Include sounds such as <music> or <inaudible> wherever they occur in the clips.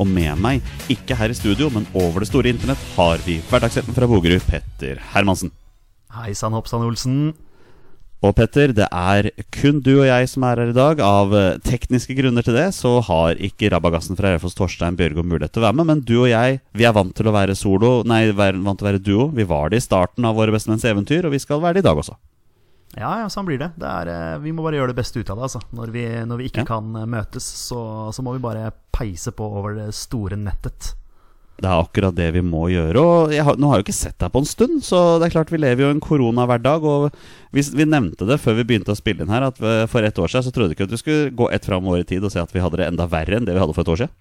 Og med meg, ikke her i studio, men over det store internett, har vi hverdagshelten fra Bogerud, Petter Hermansen. Hei sann, Hoppsann Olsen. Og Petter, det er kun du og jeg som er her i dag. Av eh, tekniske grunner til det så har ikke rabagassen fra Raufoss Torstein Bjørgo mulighet til å være med. Men du og jeg vi er vant til å være solo, nei, vant til å være duo. Vi var det i starten av Våre bestemenns eventyr, og vi skal være det i dag også. Ja, ja, sånn blir det. det er, eh, vi må bare gjøre det beste ut av det. Altså. Når, vi, når vi ikke Ja. kan eh, møtes, så, så må vi bare peise på over det store nettet. Det er akkurat det vi må gjøre. Og har, nå har jeg jo ikke sett deg på en stund, så det er klart vi lever jo en koronahverdag. Og vi, vi nevnte det før vi begynte å spille inn her, at eh, for ett år siden så trodde du ikke at vi skulle gå ett år i tid og se at vi hadde det enda verre enn det vi hadde for et år siden.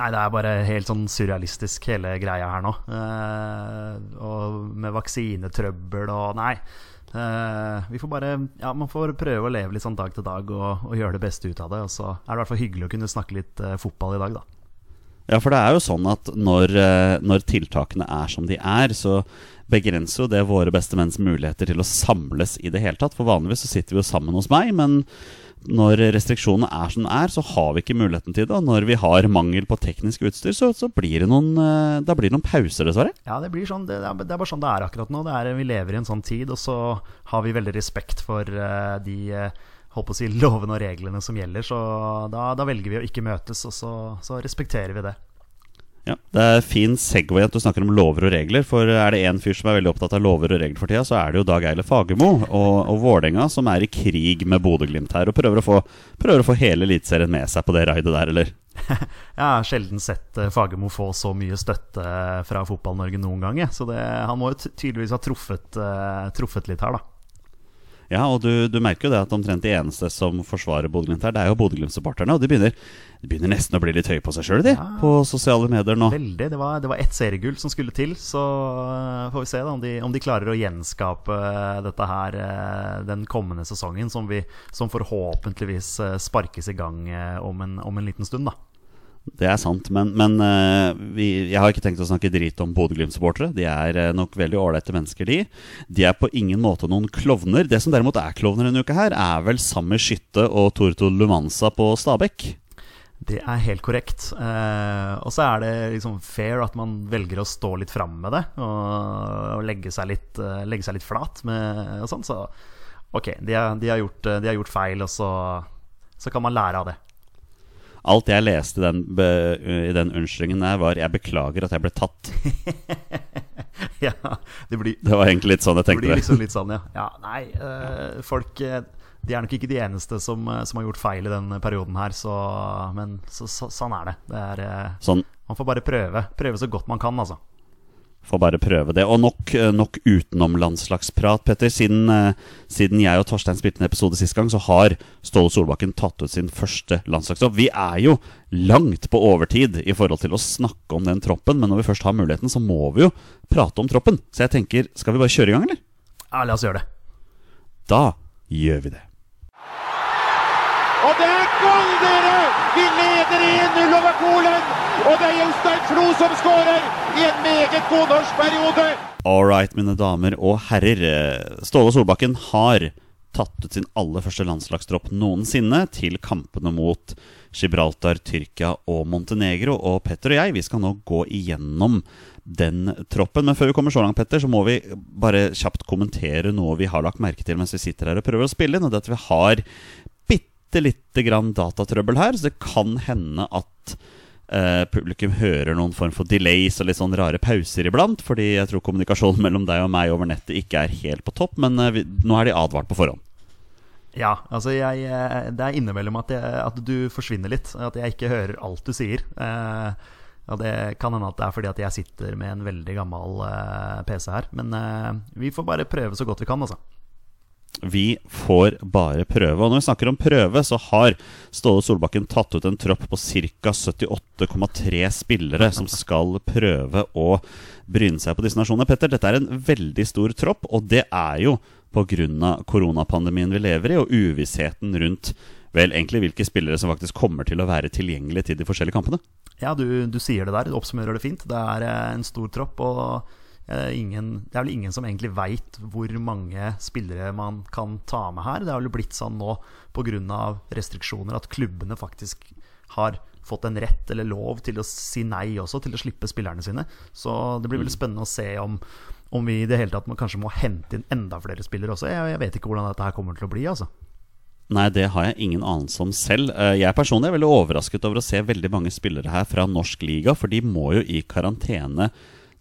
Nei, det er bare helt sånn surrealistisk, hele greia her nå. Eh, og med vaksinetrøbbel og Nei. Eh, vi får bare Ja, man får prøve å leve litt sånn dag til dag og, og gjøre det beste ut av det. Og så er det i hvert fall hyggelig å kunne snakke litt uh, fotball i dag, da. Ja, for det er jo sånn at når, eh, når tiltakene er som de er, så begrenser jo det våre beste menns muligheter til å samles i det hele tatt. For vanligvis så sitter vi jo sammen hos meg, men når restriksjonene er som de er, så har vi ikke muligheten til det. Og når vi har mangel på teknisk utstyr, så, så blir det noen, eh, da blir det noen pauser, dessverre. Ja, det blir sånn, det, det er bare sånn det er akkurat nå. Er, vi lever i en sånn tid, og så har vi veldig respekt for uh, de eh, holdt å si, <laughs> lovene og reglene som gjelder. Så da, da velger vi å ikke møtes, og så, så respekterer vi det. Ja, Det er fin segway at du snakker om lover og regler. For er det én fyr som er veldig opptatt av lover og regler for tida, så er det jo Dag Eile Fagermo og, og Vålerenga som er i krig med Bodø-Glimt her og prøver å, få, prøver å få hele Eliteserien med seg på det raidet der, eller? <laughs> Jeg har sjelden sett eh, Fagermo få så mye støtte fra Fotball-Norge noen gang. Så det, han må jo tydeligvis ha truffet, eh, truffet litt her, da. Ja, og du, du merker jo det at omtrent de eneste som forsvarer Bodø-Glimt her, det er jo Bodø-Glimt-supporterne. Og de begynner, de begynner nesten å bli litt høye på seg sjøl, de, på sosiale medier nå. Veldig. Det var, det var ett seriegull som skulle til, så eh, får vi se da, om, de, om de klarer å gjenskape eh, dette her eh, den kommende sesongen, som, vi, som forhåpentligvis sparkes i gang om en, om en liten stund. da. Det er sant, men, men eh, vi, jeg har ikke tenkt å snakke drit om Bodø-Glimt-supportere. De er eh, nok veldig ålreite mennesker, de. De er på ingen måte noen klovner. Det som derimot er klovner denne uka her, er vel Sammy Skytte og Torto Lumanza på Stabekk. Det er helt korrekt. Eh, og så er det liksom fair at man velger å stå litt fram med det, og, og legge, seg litt, eh, legge seg litt flat med og sånn. Så ok, de har, de har, gjort, de har gjort feil, og så, så kan man lære av det. Alt jeg leste den, be, i den unnskyldningen der, var 'jeg beklager at jeg ble tatt'. <laughs> ja, det blir, Det var egentlig litt sånn jeg det tenkte blir det. liksom litt sånn, ja. <laughs> ja nei, øh, folk eh, De er nok ikke de eneste som, eh, som har gjort feil i den perioden her, så, men så, så, sånn er det. det er, Sånn, man får bare prøve. Prøve så godt man kan, altså. Får bare prøve det. Og nok, nok utenom landslagsprat, Petter. Siden, eh, siden jeg og Torstein spilte en episode sist gang, så har Ståle Solbakken tatt ut sin første landslagstropp. Vi er jo langt på overtid i forhold til å snakke om den troppen, men når vi først har muligheten, så må vi jo prate om troppen. Så jeg tenker, skal vi bare kjøre i gang, eller? Ja, la oss gjøre det. Da gjør vi det. Og det er gull, dere! Vi leder 1-0 over Polen! Og det er Jostein Flo som skårer i en meget god norsk periode! All right, mine damer og herrer. Ståle Solbakken har tatt ut sin aller første landslagstropp noensinne til kampene mot Gibraltar, Tyrkia og Montenegro. Og Petter og jeg vi skal nå gå igjennom den troppen. Men før vi kommer så langt, Petter, så må vi bare kjapt kommentere noe vi har lagt merke til mens vi sitter her og prøver å spille inn. Og det er at vi har bitte lite grann datatrøbbel her, så det kan hende at eh, publikum hører noen form for delays og litt sånn rare pauser iblant. Fordi jeg tror kommunikasjonen <laughs> mellom deg og meg over nettet ikke er helt på topp. Men eh, vi, nå er de advart på forhånd. Ja, altså jeg, eh, det er innimellom at, at du forsvinner litt. At jeg ikke hører alt du sier. Eh, og det kan hende at det er fordi at jeg sitter med en veldig gammel PC her. Men vi får bare prøve så godt vi kan, altså. Vi får bare prøve. Og når vi snakker om prøve, så har Ståle Solbakken tatt ut en tropp på ca. 78,3 spillere som skal prøve å bryne seg på disse nasjonene. Petter, dette er en veldig stor tropp, og det er jo pga. koronapandemien vi lever i, og uvissheten rundt vel, egentlig hvilke spillere som faktisk kommer til å være tilgjengelige til de forskjellige kampene. Ja, du, du sier det der. Du oppsummerer det fint. Det er eh, en stor tropp. og ingen, det er vel ingen som egentlig veit hvor mange spillere man kan ta med her. Det har vel blitt sånn nå pga. restriksjoner at klubbene faktisk har fått en rett eller lov til å si nei også, til å slippe spillerne sine. Så det blir veldig spennende å se om, om vi i det hele tatt må, kanskje må hente inn enda flere spillere også. Jeg, jeg vet ikke hvordan dette her kommer til å bli, altså. Nei, det har jeg ingen anelse om selv. Eh, Jeg personlig er veldig overrasket over å se veldig mange spillere her fra norsk liga, for de må jo i karantene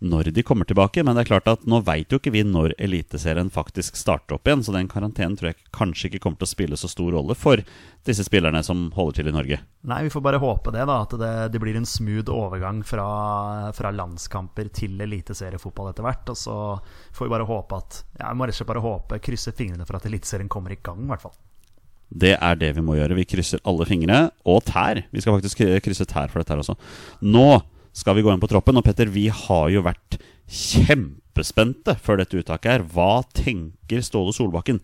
når de kommer tilbake. Men det er klart at nå veit jo ikke vi når Eliteserien faktisk starter opp igjen, så den karantenen tror jeg kanskje ikke kommer til å spille så stor rolle for disse spillerne som holder til i Norge. Nei, vi får bare håpe det, da. At det, det blir en smooth overgang fra, fra landskamper til eliteseriefotball etter hvert. Og så får vi bare håpe at Ja, jeg må rett og slett bare håpe, krysse fingrene for at eliteserien kommer i gang, i hvert fall. Det er det vi må gjøre. Vi krysser alle fingre og tær. Vi skal faktisk krysse tær for dette her også. Nå skal vi gå inn på troppen, og Petter, vi har jo vært kjempespente før dette uttaket her. Hva tenker Ståle Solbakken?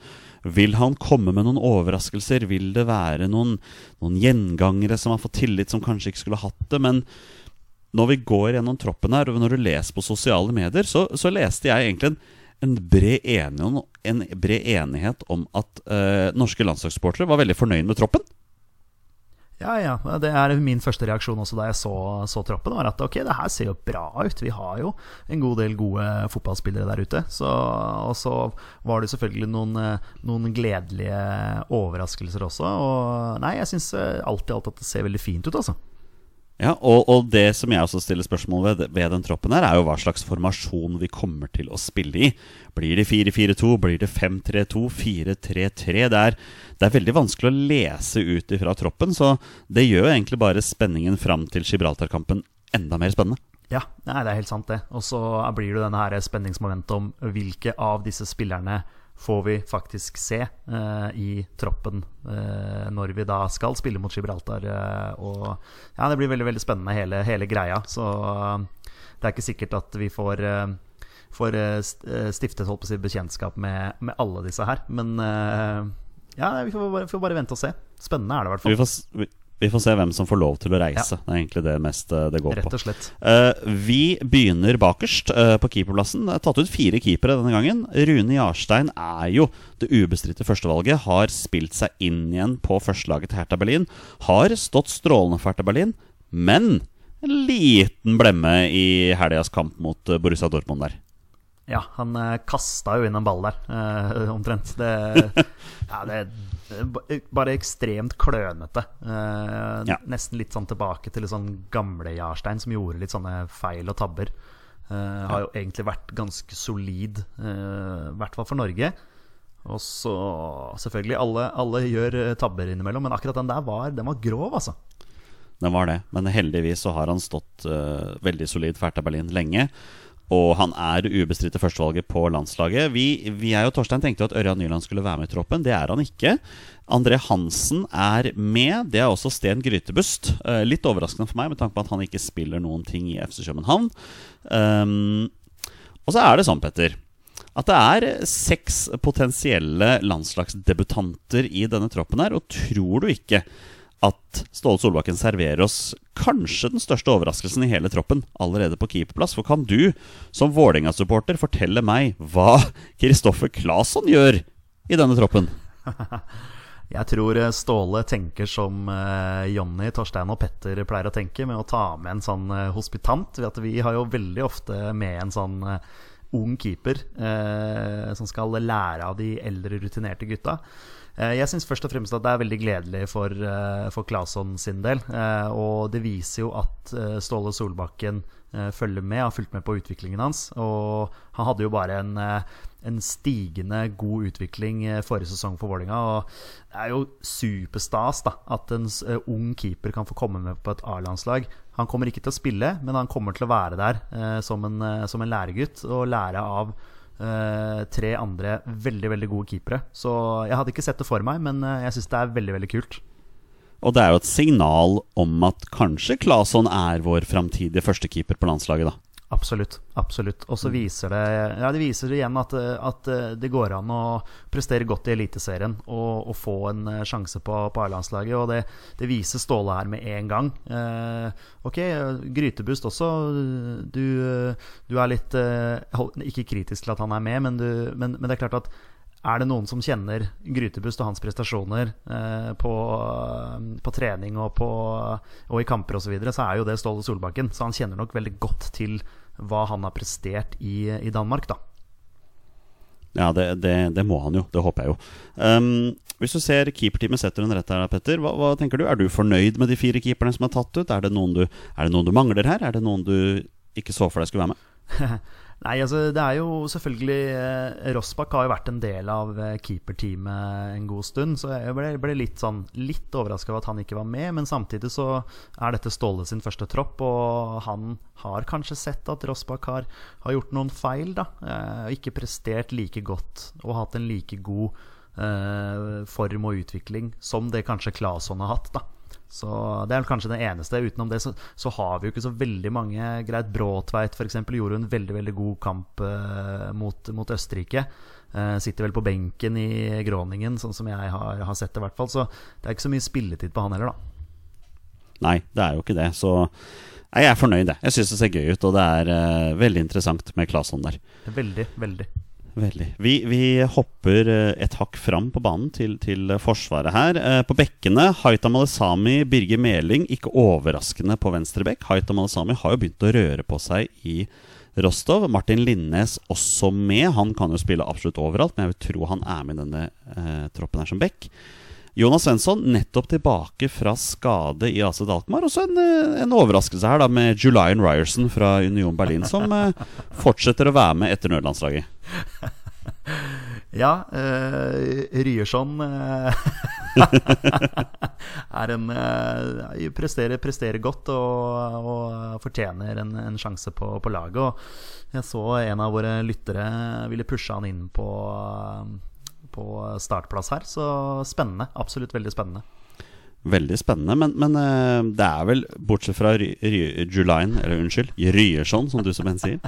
Vil han komme med noen overraskelser? Vil det være noen, noen gjengangere som har fått tillit, som kanskje ikke skulle hatt det? Men når vi går gjennom troppen her, og når du leser på sosiale medier, så, så leste jeg egentlig en, en, bred enighet, en bred enighet om at eh, norske landslagssportere var veldig fornøyd med troppen. Ja, ja. Det er min første reaksjon også da jeg så, så troppen. var at ok, det her ser jo bra ut. Vi har jo en god del gode fotballspillere der ute. Så, og så var det selvfølgelig noen, eh, noen gledelige overraskelser også. Og nei, jeg syns alltid alt at det ser veldig fint ut, altså. Ja, og, og, det som jeg også stiller spørsmål ved, ved den troppen, her er jo hva slags formasjon vi kommer til å spille i. Blir det 4-4-2? Blir det 5-3-2? 4-3-3? Det, det, er veldig vanskelig å lese ut ifra troppen, så det gjør egentlig bare spenningen fram til Gibraltar-kampen enda mer spennende. Ja, nei, det er helt sant, det. Og så blir det denne her spenningsmomentet om hvilke av disse spillerne får vi faktisk se eh, i troppen eh, når vi da skal spille mot Gibraltar. Eh, og ja, det blir veldig veldig spennende, hele, hele greia. Så det er ikke sikkert at vi får, får stiftet holdt på å si, bekjentskap med, med, alle disse her. Men ja, vi får, bare, får bare vente og se. Spennende er det i hvert fall. Vi får, vi får se hvem som får lov til å reise. Ja. Det er egentlig det mest det går Rett og slett. på. Uh, vi begynner bakerst uh, på keeperplassen. Tatt ut fire keepere denne gangen. Rune Jarstein er jo det ubestridte førstevalget. Har spilt seg inn igjen på førstelaget til Hertha Berlin. Har stått strålende for Hertha Berlin, men en liten blemme i helgas kamp mot Borussia Dortmund der. Ja, han eh, kasta jo inn en ball der, eh, omtrent. Det, <laughs> ja, det bare ekstremt klønete. Eh, ja. Nesten litt sånn tilbake til sånn gamle Jarstein, som gjorde litt sånne feil og tabber. Eh, har jo egentlig vært ganske solid, uh, i hvert fall for Norge. Og så selvfølgelig, alle, alle gjør tabber innimellom, men akkurat den der var, den var grov, altså. Den var det, men heldigvis så har han stått veldig solid for Hertha Berlin lenge. Og han er ubestridte førstevalget på landslaget. Vi, vi er og Torstein tenkte jo at Ørjan Nyland skulle være med i troppen. Det er han ikke. André Hansen er med. Det er også Sten Grytebust. Uh, litt overraskende for meg med tanke på at han ikke spiller noen ting i FC København. Um, og så er det sånn, Petter, at det er seks potensielle landslagsdebutanter i denne troppen her. Og tror du ikke at Ståle Solbakken serverer oss kanskje den største overraskelsen i hele troppen allerede på keeperplass. For kan du som Vålerenga-supporter fortelle meg hva Kristoffer Claesson gjør i denne troppen? <laughs> Jeg tror eh, Ståle tenker som eh, Jonny, Torstein og Petter pleier å tenke, med å ta med en sånn eh, hospitant. Vi har jo veldig ofte med en sånn ung keeper eh, som skal lære av de eldre, rutinerte gutta. Eh, jeg syns først og fremst at det er veldig gledelig for, eh, for Claesson sin del. Eh, og det viser jo at Ståle Solbakken følger med, har fulgt med på utviklingen hans. Og han hadde jo bare en, en stigende god utvikling forrige sesong for Vålinga Og det er jo superstas da at en ung keeper kan få komme med på et A-landslag. Han kommer ikke til å spille, men han kommer til å være der som, en, som en læregutt og lære av eh, tre andre veldig veldig gode keepere. Så jeg hadde ikke sett det for meg, men eh, jeg syns det er veldig veldig kult. Og det er jo et signal om at kanskje Claesson er vår framtidige førstekeeper på landslaget, da. Absolutt. absolutt Og så viser det Ja, det viser igjen at, at eh, det går an å prestere godt i Eliteserien og, og få en eh, sjanse på, på A-landslaget. Og det, det viser Ståle her med en gang. Eh, ok, Grytebust også. Du, du er litt eh, Ikke kritisk til at han er med, men, du, men, men det er klart at er det noen som kjenner Grytebust og hans prestasjoner eh, på, på trening og, på, og i kamper osv., så, videre, så er jo det Ståle Solbakken. Så han kjenner nok veldig godt til hva han har prestert i, i Danmark, da. Ja, det, det, det må han jo. Det håper jeg jo. Um, hvis du ser keeperteamet setter den rett her, Petter, hva, hva tenker du? Er du fornøyd med de fire keeperne som er tatt ut? Er det du, er det noen du mangler her? Er det noen du ikke så for deg skulle være med? <laughs> Nei, altså det er jo selvfølgelig eh, Rossbakk har jo vært en del av eh, keeperteamet en god stund, så jeg ble, ble litt sånn Litt overraska over at han ikke var med, men samtidig så er dette Ståle sin første tropp, og han har kanskje sett at Rossbakk har, har gjort noen feil, da. eh, ikke prestert like godt og hatt en like god eh, form og utvikling som det kanskje Claesson har hatt, da. Så Det er vel kanskje det eneste. Utenom det så, så har vi jo ikke så veldig mange. Greit Bråtveit f.eks. gjorde en veldig veldig god kamp eh, mot, mot Østerrike. Eh, sitter vel på benken i Groningen, sånn som jeg har, har sett det. i hvert fall Så det er ikke så mye spilletid på han heller, da. Nei, det er jo ikke det. Så jeg er fornøyd, jeg. Jeg syns det ser gøy ut, og det er eh, veldig interessant med Claesson der. Veldig, veldig. Veldig. Vi, vi hopper eh, et hakk fram på banen til, til Forsvaret her. Eh, På bekkene Haita Malesami, Birger Meling. Ikke overraskende på venstre bekk. Haita Malesami har jo begynt å røre på seg i Rostov. Martin Linnes også med. Han kan jo spille absolutt overalt, men jeg vil tro han er med i denne eh, troppen her som bekk. Jonas Svensson nettopp tilbake fra skade i AC Dalkmar, Også en, eh, en overraskelse her da med Julian Ryerson fra Union Berlin, som eh, fortsetter å være med etter nødlandslaget. <laughs> Ja, uh, Ryerson eh, <laughs> er en eh, presterer, presterer godt og, og fortjener en, en sjanse på, på laget. Og jeg så en av våre lyttere ville pushe han inn på, på startplass her, så spennende. Absolutt veldig spennende. Veldig spennende, men, men eh, det er vel, bortsett fra Ry- Ry- Julian, eller unnskyld, Ryerson, som du så pent sier,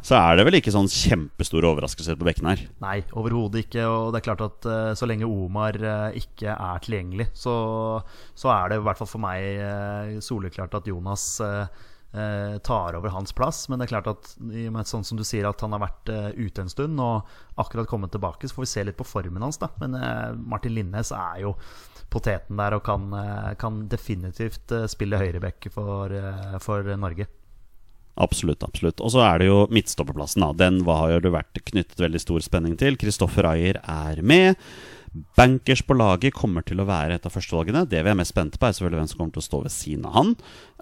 så er det vel ikke sånn kjempestore overraskelser på bekken her. Nei, overhodet ikke. Og det er klart at eh, så lenge Omar eh, ikke er tilgjengelig, så, så er det i hvert fall for meg soleklart at Jonas tar over hans plass. Men det er klart at i og med sånn som du sier at han har vært eh, ute en stund og akkurat kommet tilbake, så får vi se litt på formen hans. da Men eh, Martin Linnes er jo poteten der og kan, eh, kan definitivt eh, spille høyreback for, eh, for Norge. Absolutt, absolutt. Og så er det jo midtstopperplassen. da Den har jo vært knyttet veldig stor spenning til. Kristoffer Ayer er med. Bankers på laget kommer til å være et av førstevalgene. Det vi er mest spente på, er selvfølgelig hvem som kommer til å stå ved siden av han.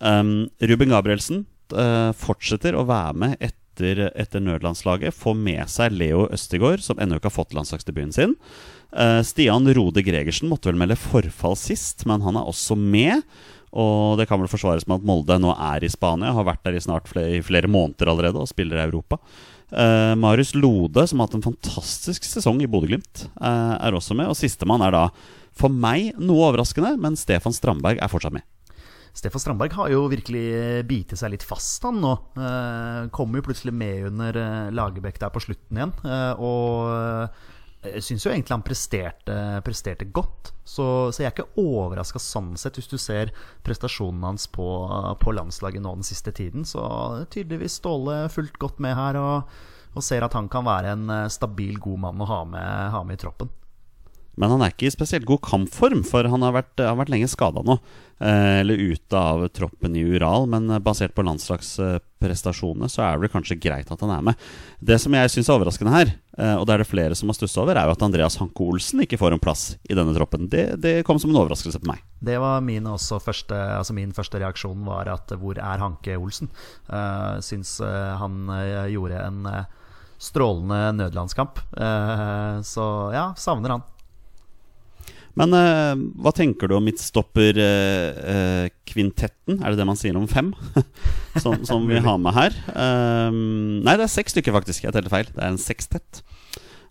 Um, Ruben Gabrielsen uh, fortsetter å være med etter, etter nødlandslaget. Får med seg Leo Østigård, som ennå ikke har fått landslagsdebuten sin. Uh, Stian Rode Gregersen måtte vel melde forfall sist, men han er også med. Og det kan vel forsvares med at Molde nå er i Spania, har vært der i snart flere, i flere måneder allerede og spiller i Europa. Eh, Marius Lode, som har hatt en fantastisk sesong i Bodø-Glimt, uh, er også med. Og sistemann er da, for meg, noe overraskende, men Stefan Strandberg er fortsatt med. Stefan Strandberg har jo virkelig bitet seg litt fast, han nå. Uh, Kommer jo plutselig med under eh, Lagerbäck der på slutten igjen. Eh, og eh, jeg syns jo egentlig han presterte, presterte godt. Så, så jeg er ikke overraska sånn sett, hvis du ser prestasjonen hans på, på landslaget nå den siste tiden. Så tydeligvis Ståle fulgt godt med her og, og ser at han kan være en eh, stabil, god mann å ha med, ha med i troppen. Men han er ikke i spesielt god kampform, for han har vært, har vært lenge skada nå. Eh, eller ute av troppen i Ural, men eh, basert på landslagsprestasjonene så er det kanskje greit at han er med. Det som jeg syns er overraskende her, eh, og det er det flere som har stussa over, er jo at Andreas Hanke Olsen ikke får en plass i denne troppen. Det, det kom som en overraskelse på meg. Det var min, første, altså min første reaksjon var at hvor er Hanke Olsen? Uh, syns han gjorde en strålende nødlandskamp. så ja, savner han. Men uh, hva tenker du om midtstopperkvintetten? Uh, uh, er det det man sier om fem? <laughs> som, som vi har med her. Um, nei, det er seks stykker, faktisk. Jeg telte feil. Det er en sekstett.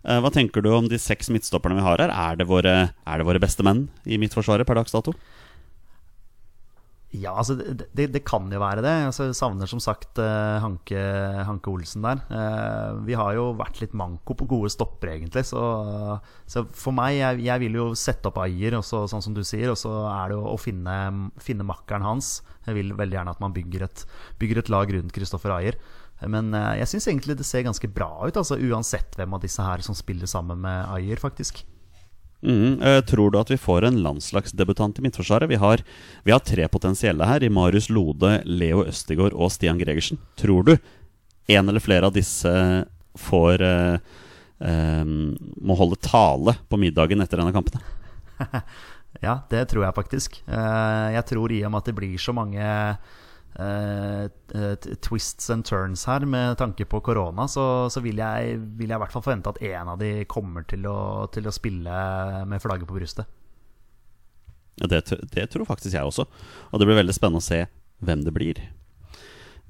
Uh, hva tenker du om de seks midtstopperne vi har her? Er det våre, er det våre beste menn i Midtforsvaret per dags dato? Ja, altså det, det, det, kan jo være det. Altså, jeg savner som sagt uh, Hanke, Hanke, Olsen der. Uh, vi har jo vært litt manko på gode stopper, egentlig. Så, så for meg, jeg, jeg, vil jo sette opp Ayer, sånn som du sier. Og så er det jo å finne, finne, makkeren hans. Jeg vil veldig gjerne at man bygger et, bygger et lag rundt Kristoffer Ayer. Men uh, jeg syns egentlig det ser ganske bra ut, altså, uansett hvem av disse her som spiller sammen med Ayer, faktisk. Mm, tror du at vi får en landslagsdebutant i Midtforsvaret? Vi har, vi har tre potensielle her, i Marius Lode, Leo Østigård og Stian Gregersen. Tror du en eller flere av disse får eh, eh, Må holde tale på middagen etter denne kampen? <laughs> ja, det tror jeg faktisk. jeg tror i og med at det blir så mange twists and turns her med tanke på korona, så, så vil, jeg, vil, jeg, i hvert fall forvente at en av de kommer til å, til å spille med flagget på brystet. Ja, det, det, tror faktisk jeg også. Og det blir veldig spennende å se hvem det blir.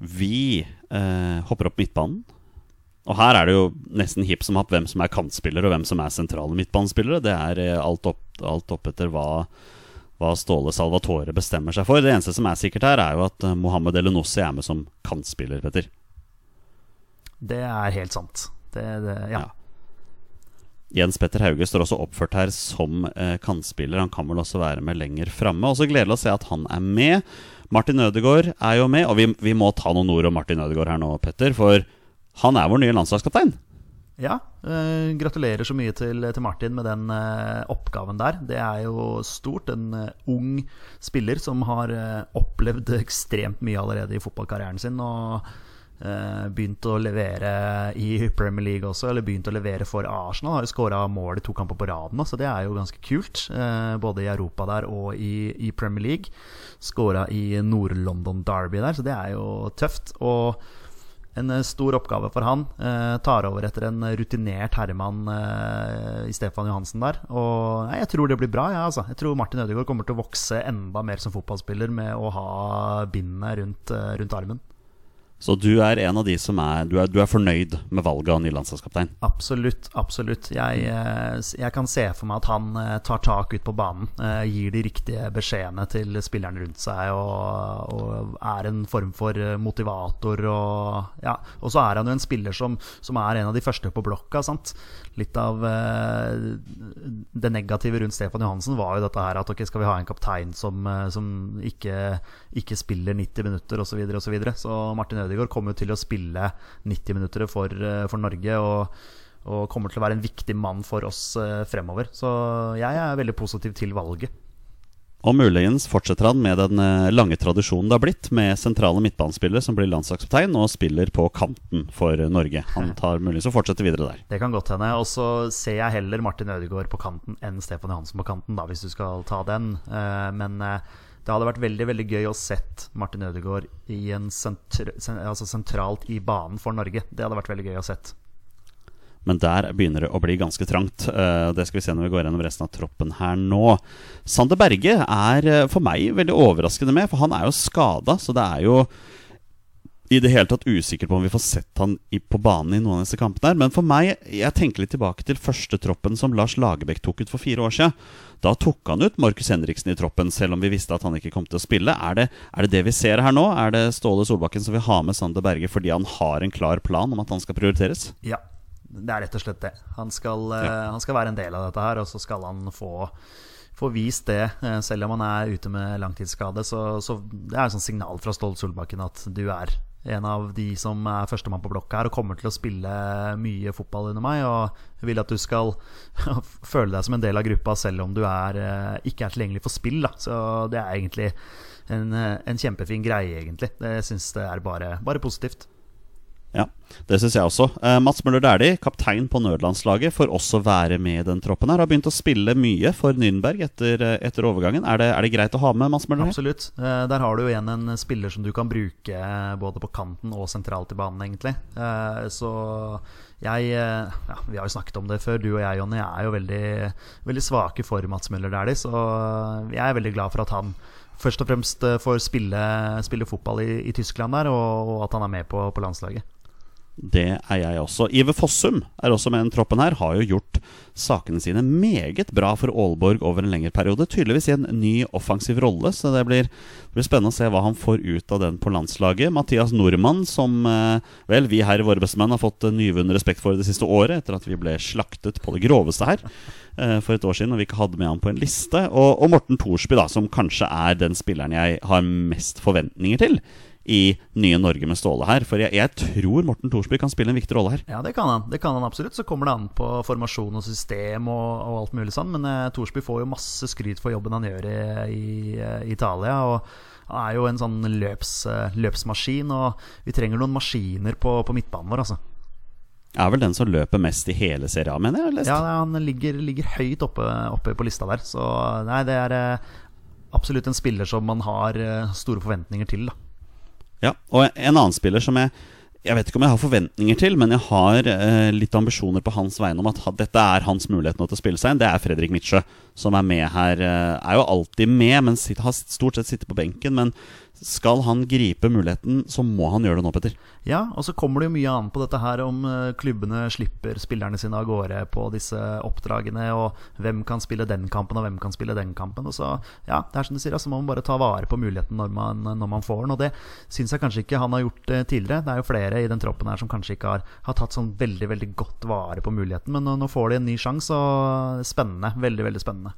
Vi eh, hopper opp midtbanen. Og her er det jo nesten hipp som happ hvem som er kantspillere, og hvem som er sentrale midtbanespillere. Det er alt opp, alt opp etter hva hva Ståle Salvatore bestemmer seg for. Det eneste som er sikkert her, er jo at eh, Mohammed Elenossi er med som kantspiller, Petter. Det er helt sant. Det, det, ja. ja. Jens Petter Hauge står også oppført her som eh, kantspiller. Han kan vel også være med lenger framme. Også gledelig å se at han er med. Martin Ødegaard er jo med, og vi, vi må ta noen ord om Martin Ødegaard her nå, Petter. For han er vår nye landslagskaptein. Ja, uh, gratulerer så mye til, til Martin med den uh, oppgaven der. Det er jo stort. En uh, ung spiller som har opplevd ekstremt mye allerede i fotballkarrieren sin. Og begynt å levere i Premier League også, eller begynt å levere for Arsenal. Har skåra mål i to kamper på raden, så det er jo ganske kult. Både i Europa der og i, i Premier League. Skåra i Nord-London Derby der, så det er jo tøft. Og en eh, stor oppgave for han. Eh, tar over etter en rutinert herremann eh, i Stefan Johansen der. Og jeg tror det blir bra. Ja, altså. Jeg tror Martin Ødegaard kommer til å vokse enda mer som fotballspiller med å ha bindet rundt, rundt armen. Så du er en av de som er Du er, du er fornøyd med valget av ny landslagskaptein? Absolutt. absolutt jeg, eh, jeg, kan se for meg at han eh, tar tak ut på banen. Eh, gir de riktige beskjedene til spillerne rundt seg og, og, er en form for motivator. Og, ja. og så er han jo en spiller som, som, er en av de første på blokka. Sant? Litt av det negative rundt Stefan Johansen var jo dette her at ok, skal vi ha en kaptein som, som ikke, ikke spiller 90 minutter osv. Så, videre, og så, videre. så Martin Ødegaard Ødegaard kommer til å spille 90 minutter for, eh, for Norge. Og, og, kommer til å være en viktig mann for oss eh, fremover. Så jeg er veldig positiv til valget. Og muligens fortsetter han med den eh, lange tradisjonen det har blitt, med sentrale midtbanespillere som blir landslagskaptein og spiller på kanten for Norge. Han tar muligens å fortsette videre der. Det kan godt hende. Og så ser jeg heller Martin Ødegaard på kanten enn Stefan Johansen på kanten, da, hvis du skal ta den. Men det hadde vært veldig veldig gøy å sett Martin Ødegaard i en sentr altså sentralt i banen for Norge. Det hadde vært veldig gøy å sett. Men der begynner det å bli ganske trangt. Uh, det skal vi se når vi går gjennom resten av troppen her nå. Sander Berge er uh, for meg veldig overraskende med, for han er jo skada. Så det er jo i det hele tatt usikker på om vi får sett han i, på banen i noen av disse kampene. her Men for meg, jeg tenker litt tilbake til første troppen som Lars Lagerbäck tok ut for fire år siden. Da tok han ut Markus Henriksen i troppen, selv om vi visste at han ikke kom til å spille. Er det, er det det vi ser her nå? Er det Ståle Solbakken som vil ha med Sander Berge fordi han har en klar plan om at han skal prioriteres? Ja, det er rett og slett det. Han skal, ja. uh, han skal være en del av dette her, og så skal han få får vist det, eh, selv om han er ute med langtidsskade. Så, så det er et sånn signal fra Ståle Solbakken at du er en av de som er førstemann på blokka her og kommer til å spille mye fotball under meg. Og vil at du skal <laughs> føle deg som en del av gruppa selv om du er, eh, ikke er tilgjengelig for spill. Da. Så det er egentlig en, eh, en kjempefin greie, egentlig. Det syns det er bare, bare positivt. Ja, det syns jeg også. Eh, Mats Møller Dæhlie, kaptein på nødlandslaget, får også være med i den troppen her. Har begynt å spille mye for Nürnberg etter, eh, etter overgangen. Er det, er det, greit å ha med Mats Møller? Absolutt. Eh, der har du jo igjen en spiller som du kan bruke eh, både på kanten og sentralt i banen, egentlig. Eh, så jeg eh, ja, Vi har jo snakket om det før, du og jeg, Jonny, er jo veldig, veldig svake for Mats Møller Dæhlie, så jeg er veldig glad for at han først og fremst får spille, spille fotball i, i, Tyskland der, og, og at han er med på, på landslaget. Det er jeg også. Iver Fossum er også med i troppen her. Har jo gjort sakene sine meget bra for Aalborg over en lengre periode. Tydeligvis i en ny offensiv rolle, så det blir, det blir, spennende å se hva han får ut av den på landslaget. Mathias Nordmann, som eh, vel vi her i Våre bestemenn har fått nyvunnen respekt for det siste året, etter at vi ble slaktet på det groveste her eh, for et år siden, og vi ikke hadde med han på en liste. Og, og Morten Thorsby, da, som kanskje er den spilleren jeg har mest forventninger til i nye Norge med Ståle her. For jeg, jeg tror Morten Thorsby kan spille en viktig rolle her. Ja, det kan han. Det kan han absolutt. Så kommer det an på formasjon og system og, og alt mulig sånn. Men eh, Thorsby får jo masse skryt for jobben han gjør i, i uh, Italia. Og han er jo en sånn løps, uh, løpsmaskin, og vi trenger noen maskiner på, på midtbanen vår, altså. Er vel den som løper mest i hele serien, mener jeg? Ja, han ligger, ligger høyt oppe, oppe, på lista der. Så nei, det er absolutt en spiller som man har store forventninger til, da. Ja, og en annen spiller som jeg jeg vet ikke om jeg har forventninger til, men jeg har eh, litt ambisjoner på hans vegne om at dette er hans mulighet nå til å spille seg inn. Det er Fredrik Mitsjø, som er med her. Eh, er jo alltid med, men sitter, har stort sett sittet på benken. Men skal han gripe muligheten, så må han gjøre det nå, Petter. Ja, og så kommer det jo mye an på dette her om eh, klubbene slipper spillerne sine av gårde på disse oppdragene, og hvem kan spille den kampen, og hvem kan spille den kampen. Og så, ja, det er som du sier, så altså, må man bare ta vare på muligheten når man, når man får den. Og det syns jeg kanskje ikke han har gjort eh, tidligere. Det er jo flere i den troppen her som kanskje ikke har, har tatt sånn veldig, veldig godt vare på muligheten, men nå, nå får de en ny sjanse, og spennende. Veldig, veldig spennende.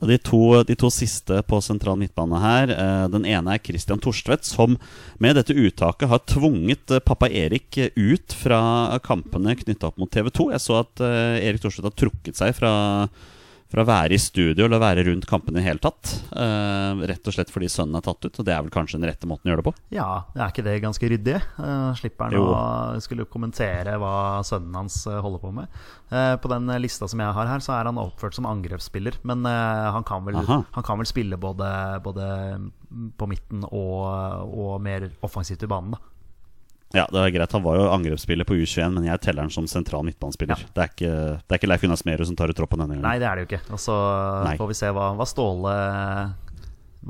De to, de to, siste på sentral midtbane her eh, Den ene er Christian Torstvedt, som med dette uttaket har tvunget eh, pappa Erik ut fra kampene knytta opp mot TV 2. Jeg så at eh, Erik Torstvedt har trukket seg fra fra å være i studio eller være rundt kampene i det hele tatt. Uh, rett og slett fordi sønnen er tatt ut, og det er vel kanskje den rette måten å gjøre det på? Ja, er ikke det ganske ryddig? Uh, slipper han å skulle kommentere hva sønnen hans uh, holder på med. på den lista som jeg har her, så er han oppført som angrepsspiller, men han kan, vel, han, kan vel, spille både, både på midten og, og mer offensivt i banen, da. Ja, det er greit. Han var jo angrepsspiller på U21, men jeg teller han som sentral midtbanespiller. Ja. Det, er ikke, det er ikke Leif Gunnar Smerud som tar ut troppen denne gangen. Nei, det er det jo ikke. Og så får vi se hva, hva Ståle,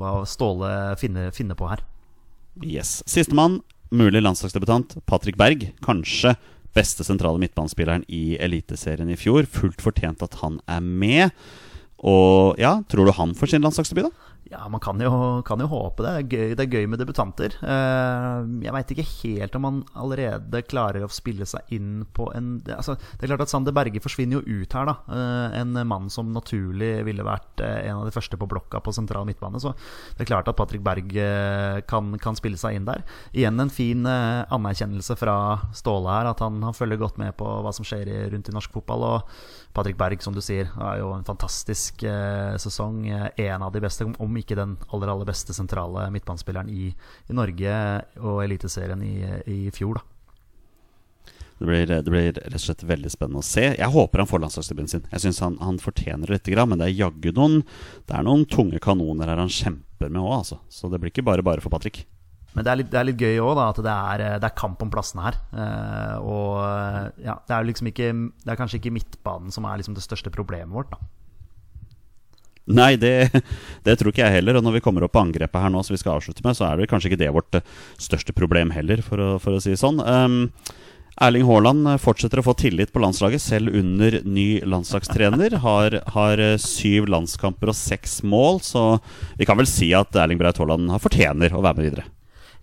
hva Ståle finner, finner på her. Yes. Sistemann, mulig landslagsdebutant, Patrick Berg. Kanskje beste sentrale midtbanespilleren i Eliteserien i fjor. Fullt fortjent at han er med. Og ja, tror du han får sin landslagsdebut, da? Ja, man kan jo, kan jo, håpe det. Det er, gøy, det er gøy med debutanter. Eh, jeg veit ikke helt om han allerede klarer å spille seg inn på en altså, Det er klart at Sander Berge forsvinner jo ut her, da. Eh, en mann som naturlig ville vært eh, en av de første på blokka på sentral midtbane. Så det er klart at Patrick Berg kan, kan spille seg inn der. Igjen en fin anerkjennelse fra Ståle her, at han, han følger godt med på hva som skjer rundt i norsk fotball. Og Patrick Berg, som du sier, er jo en fantastisk sesong. En av de beste, om ikke den aller aller beste sentrale midtbanespilleren i, i Norge og Eliteserien i, i fjor. da det blir, det blir, rett og slett veldig spennende å se. Jeg håper han får landslagsdebuten sin. Jeg syns han, han, fortjener det lite men det er jaggu noen Det er noen tunge kanoner her han kjemper med òg, altså. Så det blir ikke bare bare for Patrick. Men det er litt, det er litt gøy òg, at det er, det er, kamp om plassene her. Eh, og ja, det er liksom ikke Det er kanskje ikke midtbanen som er liksom det største problemet vårt, da. Nei, det, det, tror ikke jeg heller. Og når vi kommer opp på angrepet her nå, som vi skal avslutte med, så er det kanskje ikke det vårt eh, største problem heller, for å, for å si det sånn. Um, Erling Haaland fortsetter å få tillit på landslaget, selv under ny landslagstrener. Har, har eh, syv landskamper og seks mål, så vi kan vel si at Erling Braut Haaland fortjener å være med videre.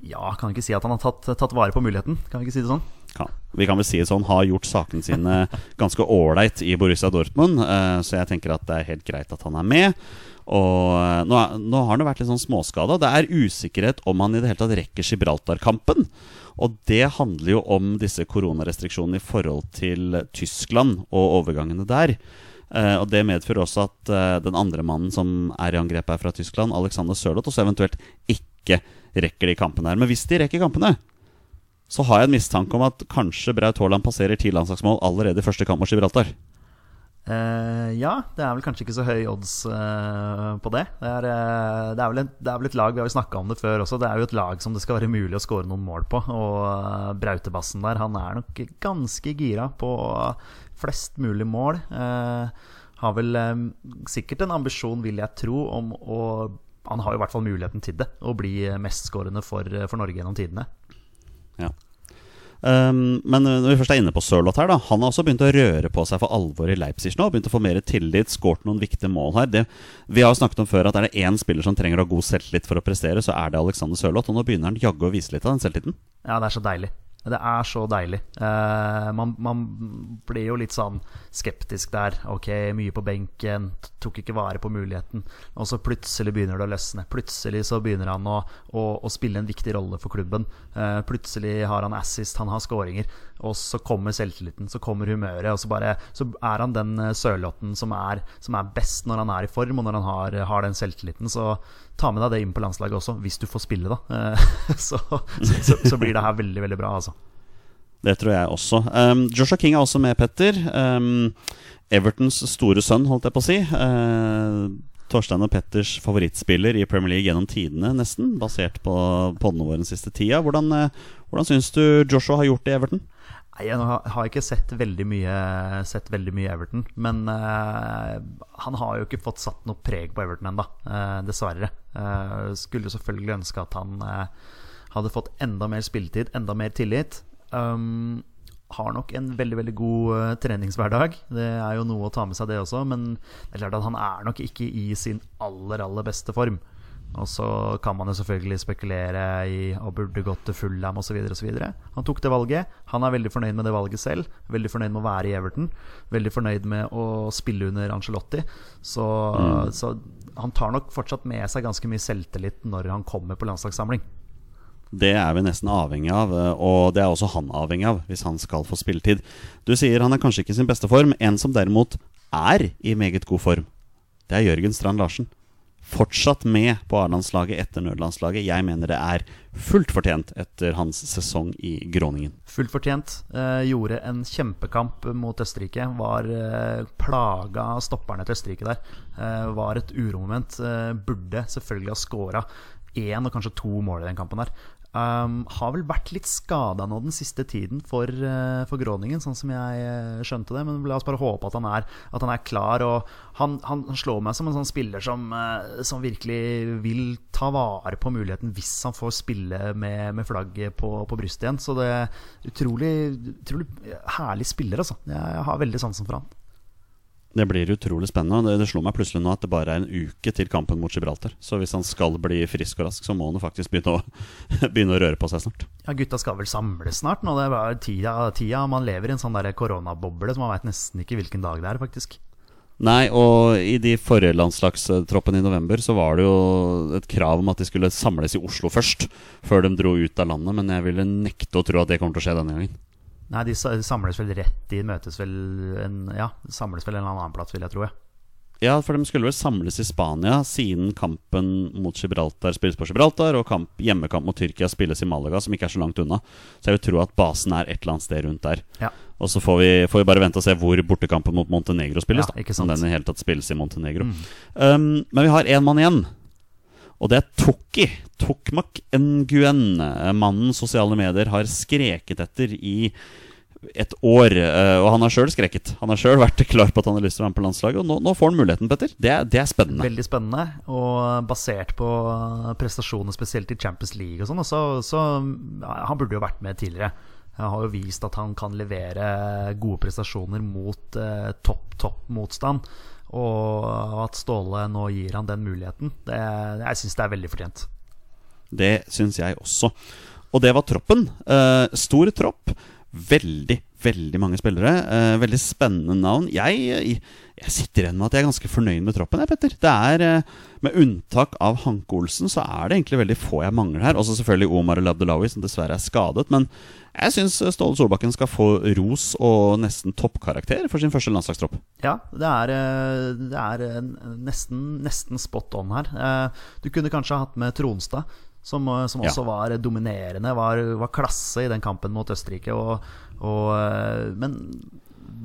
Ja, kan ikke si at han har tatt, tatt vare på muligheten. Kan ikke si det sånn? Kan. Vi kan vel si det sånn, har gjort sakene sine ganske ålreit i Borussia Dortmund. Eh, så jeg tenker at det er helt greit at han er med. Og eh, nå, nå har han jo vært litt sånn småskada. Det er usikkerhet om han i det hele tatt rekker Gibraltar-kampen. Og det handler jo om disse koronarestriksjonene i forhold til Tyskland og overgangene der. Uh, og Det medfører også at uh, den andre mannen som er i angrep her fra Tyskland, Alexander Sørloth, også eventuelt ikke rekker de kampene her. Men hvis de rekker kampene, så har jeg en mistanke om at kanskje Braut Haaland passerer ti landslagsmål allerede i første kamp mot Gibraltar. Uh, ja, det er vel kanskje ikke så høy odds uh, på det. Det er, uh, det, er et, det er vel et lag Vi har jo snakka om det før også. Det er jo et lag som det skal være mulig å skåre noen mål på. Og Brautebassen der, han er nok ganske gira på flest mulig mål. Har vel sikkert en ambisjon, vil jeg tro, om å Han har jo i hvert fall muligheten til det. Å bli mestskårende for, for Norge gjennom tidene. Ja. Um, men når vi først er inne på Sørloth her, da han har også begynt å røre på seg for alvor i Leipzig nå. Begynt å få mer tillit, skåret noen viktige mål her. Det, vi har jo snakket om før at er det én spiller som trenger å ha god selvtillit for å prestere, så er det Alexander Sørloth. Og nå begynner han jaggu å vise litt av den selvtilliten. Ja, det er så deilig. Det er så deilig. Eh, man, man, blir jo litt sånn skeptisk der. Ok, mye på benken, tok ikke vare på muligheten. Og så plutselig begynner det å løsne. Plutselig så begynner han å, å, å spille en viktig rolle for klubben. Eh, plutselig har han assist, han har skåringer. Og så kommer selvtilliten, så kommer humøret. Og så, bare, så er han den eh, sørlotten som er, som er, best når han er i form, og når han har, har den selvtilliten. Så ta med deg det inn på landslaget også, hvis du får spille, da. Eh, <laughs> så, så, så, blir det her veldig, veldig bra, altså. Det tror jeg også. Um, Joshua King er også med, Petter. Um, Evertons store sønn, holdt jeg på å si. Uh, Torstein og Petters favorittspiller i Premier League gjennom tidene, nesten. Basert på podene våre den siste tida. Hvordan, uh, hvordan syns du Joshua har gjort det i Everton? Nei, Jeg har ikke sett veldig mye, sett veldig mye Everton. Men uh, han har jo ikke fått satt noe preg på Everton ennå, uh, dessverre. Uh, skulle selvfølgelig ønske at han hadde fått enda mer spilletid, enda mer tillit. Um, har nok en veldig veldig god treningshverdag. Det er jo noe å ta med seg, det også. Men det er klart at han er nok ikke i sin aller, aller beste form. Og så kan man jo selvfølgelig spekulere i og burde gått til Fulham osv. Han tok det valget. Han er veldig fornøyd med det valget selv. Veldig fornøyd med å være i Everton. Veldig fornøyd med å spille under Angelotti. Så, mm. så han tar nok fortsatt med seg ganske mye selvtillit når han kommer på landslagssamling. Det er vi nesten avhengig av, og det er også han avhengig av hvis han skal få spilletid. Du sier han er kanskje ikke i sin beste form. En som derimot er i meget god form, det er Jørgen Strand Larsen fortsatt med på A-landslaget etter nødlandslaget. Jeg mener det er fullt fortjent etter hans sesong i Groningen. Fullt fortjent. Eh, gjorde en kjempekamp mot Østerrike. Var eh, plaga av stopperne til Østerrike der. Eh, var et uromoment. Eh, burde selvfølgelig ha scora én og kanskje to mål i den kampen der. Um, har vel vært litt skada nå den siste tiden for, uh, for Groningen, sånn som jeg uh, skjønte det. Men la oss bare håpe at han er, at han er klar. Og han, han, slår meg som en sånn spiller som, uh, som, virkelig vil ta vare på muligheten hvis han får spille med, med flagget på, på brystet igjen. Så det er utrolig, utrolig herlig spiller, altså. Jeg har veldig sansen for han. Det blir utrolig spennende. Det, det slo meg plutselig nå at det bare er en uke til kampen mot Gibraltar. Så hvis han skal bli frisk og rask, så må han faktisk begynne å, <laughs> begynne å røre på seg snart. Ja, Gutta skal vel samles snart nå? Det er tida, tida Man lever i en sånn koronaboble så man veit nesten ikke hvilken dag det er, faktisk. Nei, og i de forrige landslagstroppene i november så var det jo et krav om at de skulle samles i Oslo først, før de dro ut av landet. Men jeg ville nekte å tro at det kommer til å skje denne gangen. Nei, de samles vel rett De møtes vel en, Ja, samles vel en eller annen plass, vil jeg tro. Ja. ja, for de skulle vel samles i Spania siden kampen mot Gibraltar spilles på Gibraltar, og kamp, hjemmekamp mot Tyrkia spilles i Malaga, som ikke er så langt unna. Så jeg vil tro at basen er et eller annet sted rundt der. Ja. Og så får vi, får vi, bare vente og se hvor bortekampen mot Montenegro spilles. Ja, da Om den i hele tatt spilles i Montenegro. Mm. Um, men vi har én mann igjen. Og det er Tokki. Tokmak Nguyen. Mannen sosiale medier har skreket etter i et år. Eh, og han har sjøl skreket. Han har sjøl vært klar på at han har lyst til å være med på landslaget. Og nå, nå får han muligheten, Petter. Det, det, er spennende. Veldig spennende. Og basert på prestasjoner spesielt i Champions League og sånn, så, så ja, Han burde jo vært med tidligere. Han har jo vist at han kan levere gode prestasjoner mot eh, topp, topp motstand. Og at Ståle nå gir han den muligheten, det, jeg syns det er veldig fortjent. Det syns jeg også. Og det var troppen. Eh, stor tropp. veldig, veldig mange spillere. Eh, veldig spennende navn. Jeg, jeg, jeg sitter igjen med at jeg er ganske fornøyd med troppen. Jeg, Petter. Det er, eh, Med unntak av Hanke Olsen, så er det egentlig veldig få jeg mangler her. Også selvfølgelig Omar Labdelawi, som dessverre er skadet. Men jeg syns Ståle Solbakken skal få ros og nesten toppkarakter for sin første landslagstropp. Ja, det er, eh, det er eh, nesten, nesten spot on her. Eh, Du kunne kanskje hatt med Tronstad, som, som også Ja. var dominerende. Var, var klasse i den kampen mot Østerrike. Og, og, eh, men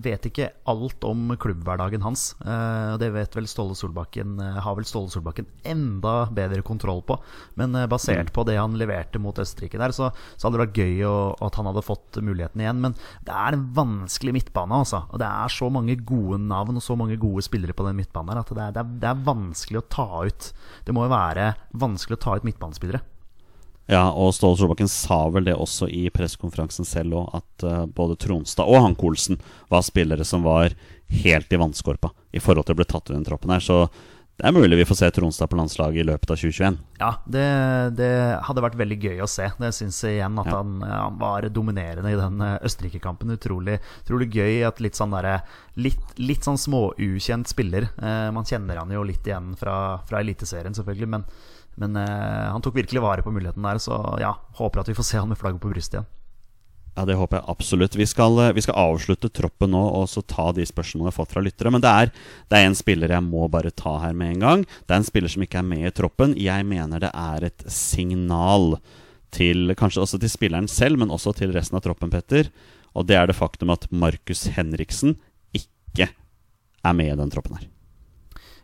vet ikke alt om klubbhverdagen hans. Eh, Det vet vel Ståle Solbakken eh, har vel Ståle Solbakken enda bedre kontroll på. Men eh, basert på det han leverte mot Østerrike der, så, så hadde det vært gøy å, at han hadde fått muligheten igjen. Men det er en vanskelig midtbane, altså. Og det er så mange gode navn og så mange gode spillere på den midtbanen her at det er, det er, det er vanskelig å ta ut. Det må jo være vanskelig å ta ut midtbanespillere. Ja, og Ståle Solbakken sa vel det også i pressekonferansen selv òg, at uh, både Tronstad og Hanke Olsen var spillere som var helt i vannskorpa i forhold til å bli tatt under i den troppen her. Så det er mulig vi får se Tronstad på landslaget i løpet av 2021. Ja, det, det hadde vært veldig gøy å se. Det syns igjen at Ja. han, han var dominerende i den eh, Østerrike-kampen. Utrolig, utrolig gøy at litt sånn derre Litt, litt sånn småukjent spiller. Eh, man kjenner han jo litt igjen fra, fra Eliteserien, selvfølgelig, men, men eh, han tok virkelig vare på muligheten der. Så ja, håper at vi får se han med flagget på brystet igjen. Ja, Det håper jeg absolutt. Vi skal, eh, vi skal avslutte troppen nå og så ta de spørsmålene vi har fått fra lyttere. Men det er, det er en spiller jeg må bare ta her med en gang. Det er en spiller som ikke er med i troppen. Jeg mener det er et signal til kanskje også til spilleren selv, men også til resten av troppen, Petter. Og det er det faktum at Markus Henriksen ikke er med i den troppen her.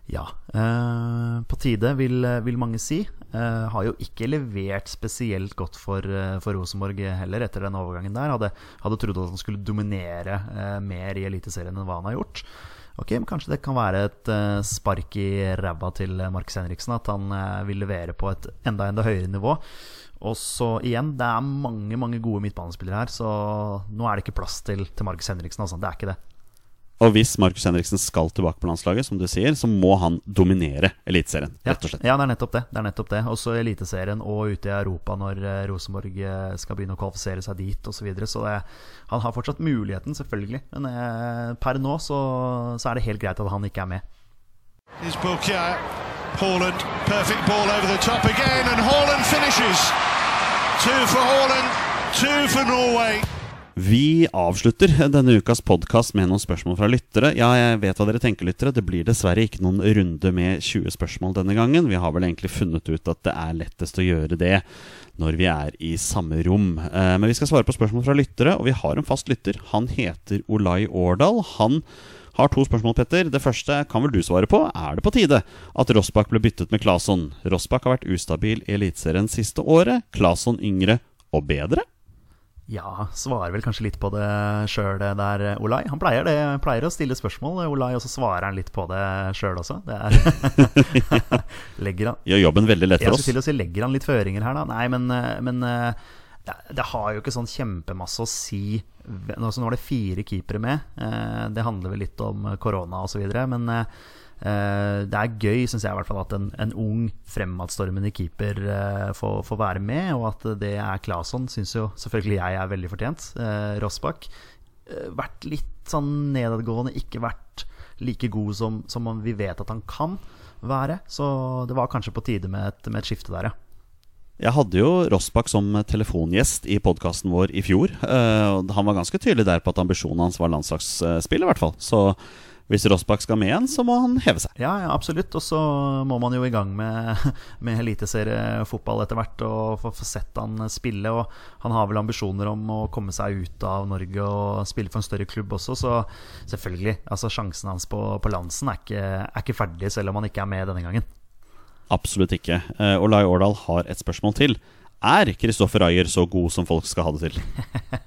Ja, eh, på tide, vil, vil mange si. Eh, har jo ikke levert spesielt godt for, eh, for Rosenborg heller etter den overgangen der. Hadde, hadde trodd at han skulle dominere eh, mer i Eliteserien enn hva han har gjort. Ok, men Kanskje det kan være et eh, spark i ræva til Markus Henriksen. At han eh, vil levere på et enda enda høyere nivå. Og så igjen, det er mange mange gode midtbanespillere her, så nå er det ikke plass til, til Markus Henriksen. Altså. Det er ikke det. Og hvis Markus Henriksen skal tilbake på landslaget, som du sier, så må han dominere Eliteserien. Rett og slett. Ja, det er nettopp det. det, er nettopp det. Også Eliteserien og ute i Europa når eh, Rosenborg eh, skal begynne å kvalifisere seg dit osv. Så, videre. så det, han har fortsatt muligheten, selvfølgelig. Men eh, per nå så, så er det helt greit at han ikke er med. Haaland, perfect ball over the top again, and Haaland finishes. Two for Haaland, two for Norway. Vi avslutter denne ukas podkast med noen spørsmål fra lyttere. Ja, jeg vet hva dere tenker, lyttere. Det blir dessverre ikke noen runde med 20 spørsmål denne gangen. Vi har vel egentlig funnet ut at det er lettest å gjøre det når vi er i samme rom. Eh, Men vi skal svare på spørsmål fra lyttere, og vi har en fast lytter. Han heter Olai Årdal. Han har to spørsmål, Petter. Det første kan vel du svare på. Er det på tide at Rossbakk ble byttet med Claesson? Rossbakk har vært ustabil i Eliteserien siste året. Claesson yngre og bedre? Ja, svarer vel kanskje litt på det sjøl der, eh, Olai. Han pleier, det, pleier å stille spørsmål, Olai, og så svarer han litt på det sjøl også. Det er <laughs> Legger han Gjør jobben veldig lett for oss. Jeg skulle til å si legger han litt føringer her, da? Nei, men, eh, men eh, det, det har jo ikke sånn kjempemasse å si. Nå, er det fire keepere med. Eh, Det handler vel litt om korona osv. Men eh, eh, det er gøy, syns jeg i hvert fall, at en, en ung, fremadstormende keeper eh, får, får være med. Og at det er Claesson, syns jo selvfølgelig jeg er veldig fortjent. Eh, Rossbakk. eh, Vært litt sånn nedadgående, ikke vært like god som, som vi vet at han kan være. Så det var kanskje på tide med et, med et skifte der, ja. Jeg hadde jo Rossbakk som telefongjest i podkasten vår i fjor. Uh, Han var ganske tydelig der på at ambisjonen hans var landslagsspill, i hvert fall. Så hvis Rossbakk skal med igjen, så må han heve seg. Ja, ja, absolutt. Og så må man jo i gang med, <laughs> med eliteseriefotball etter hvert og få, få sett han spille. Og han har vel ambisjoner om å komme seg ut av Norge og spille for en større klubb også, så selvfølgelig. Altså Sjansen hans på, på Lansen er ikke, er ikke ferdig, selv om han ikke er med denne gangen. Absolutt ikke. Eh, Og Lai Årdal har et spørsmål til. Er Kristoffer Ayer så god som folk skal ha det til?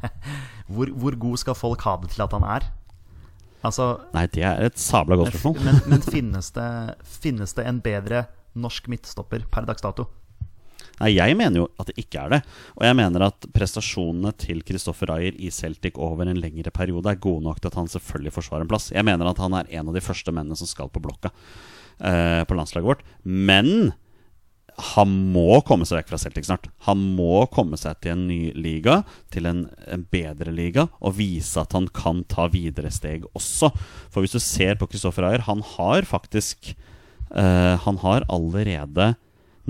<laughs> Hvor, hvor god skal folk ha det til at han er? Altså Nei, det er et sabla godt spørsmål. Men, men finnes, det, finnes det en bedre norsk midtstopper per dags dato? Nei, jeg mener jo at det ikke er det. Og jeg mener at prestasjonene til Kristoffer Ayer i Celtic over en lengre periode er gode nok til at han selvfølgelig forsvarer en plass. Jeg mener at han er en av de første mennene som skal på blokka eh, på landslaget vårt. Men han må komme seg vekk fra Celtic snart. Han må komme seg til en ny liga, til en, en bedre liga, og vise at han kan ta videre steg også. For hvis du ser på Kristoffer Ayer, han har faktisk uh, Han har allerede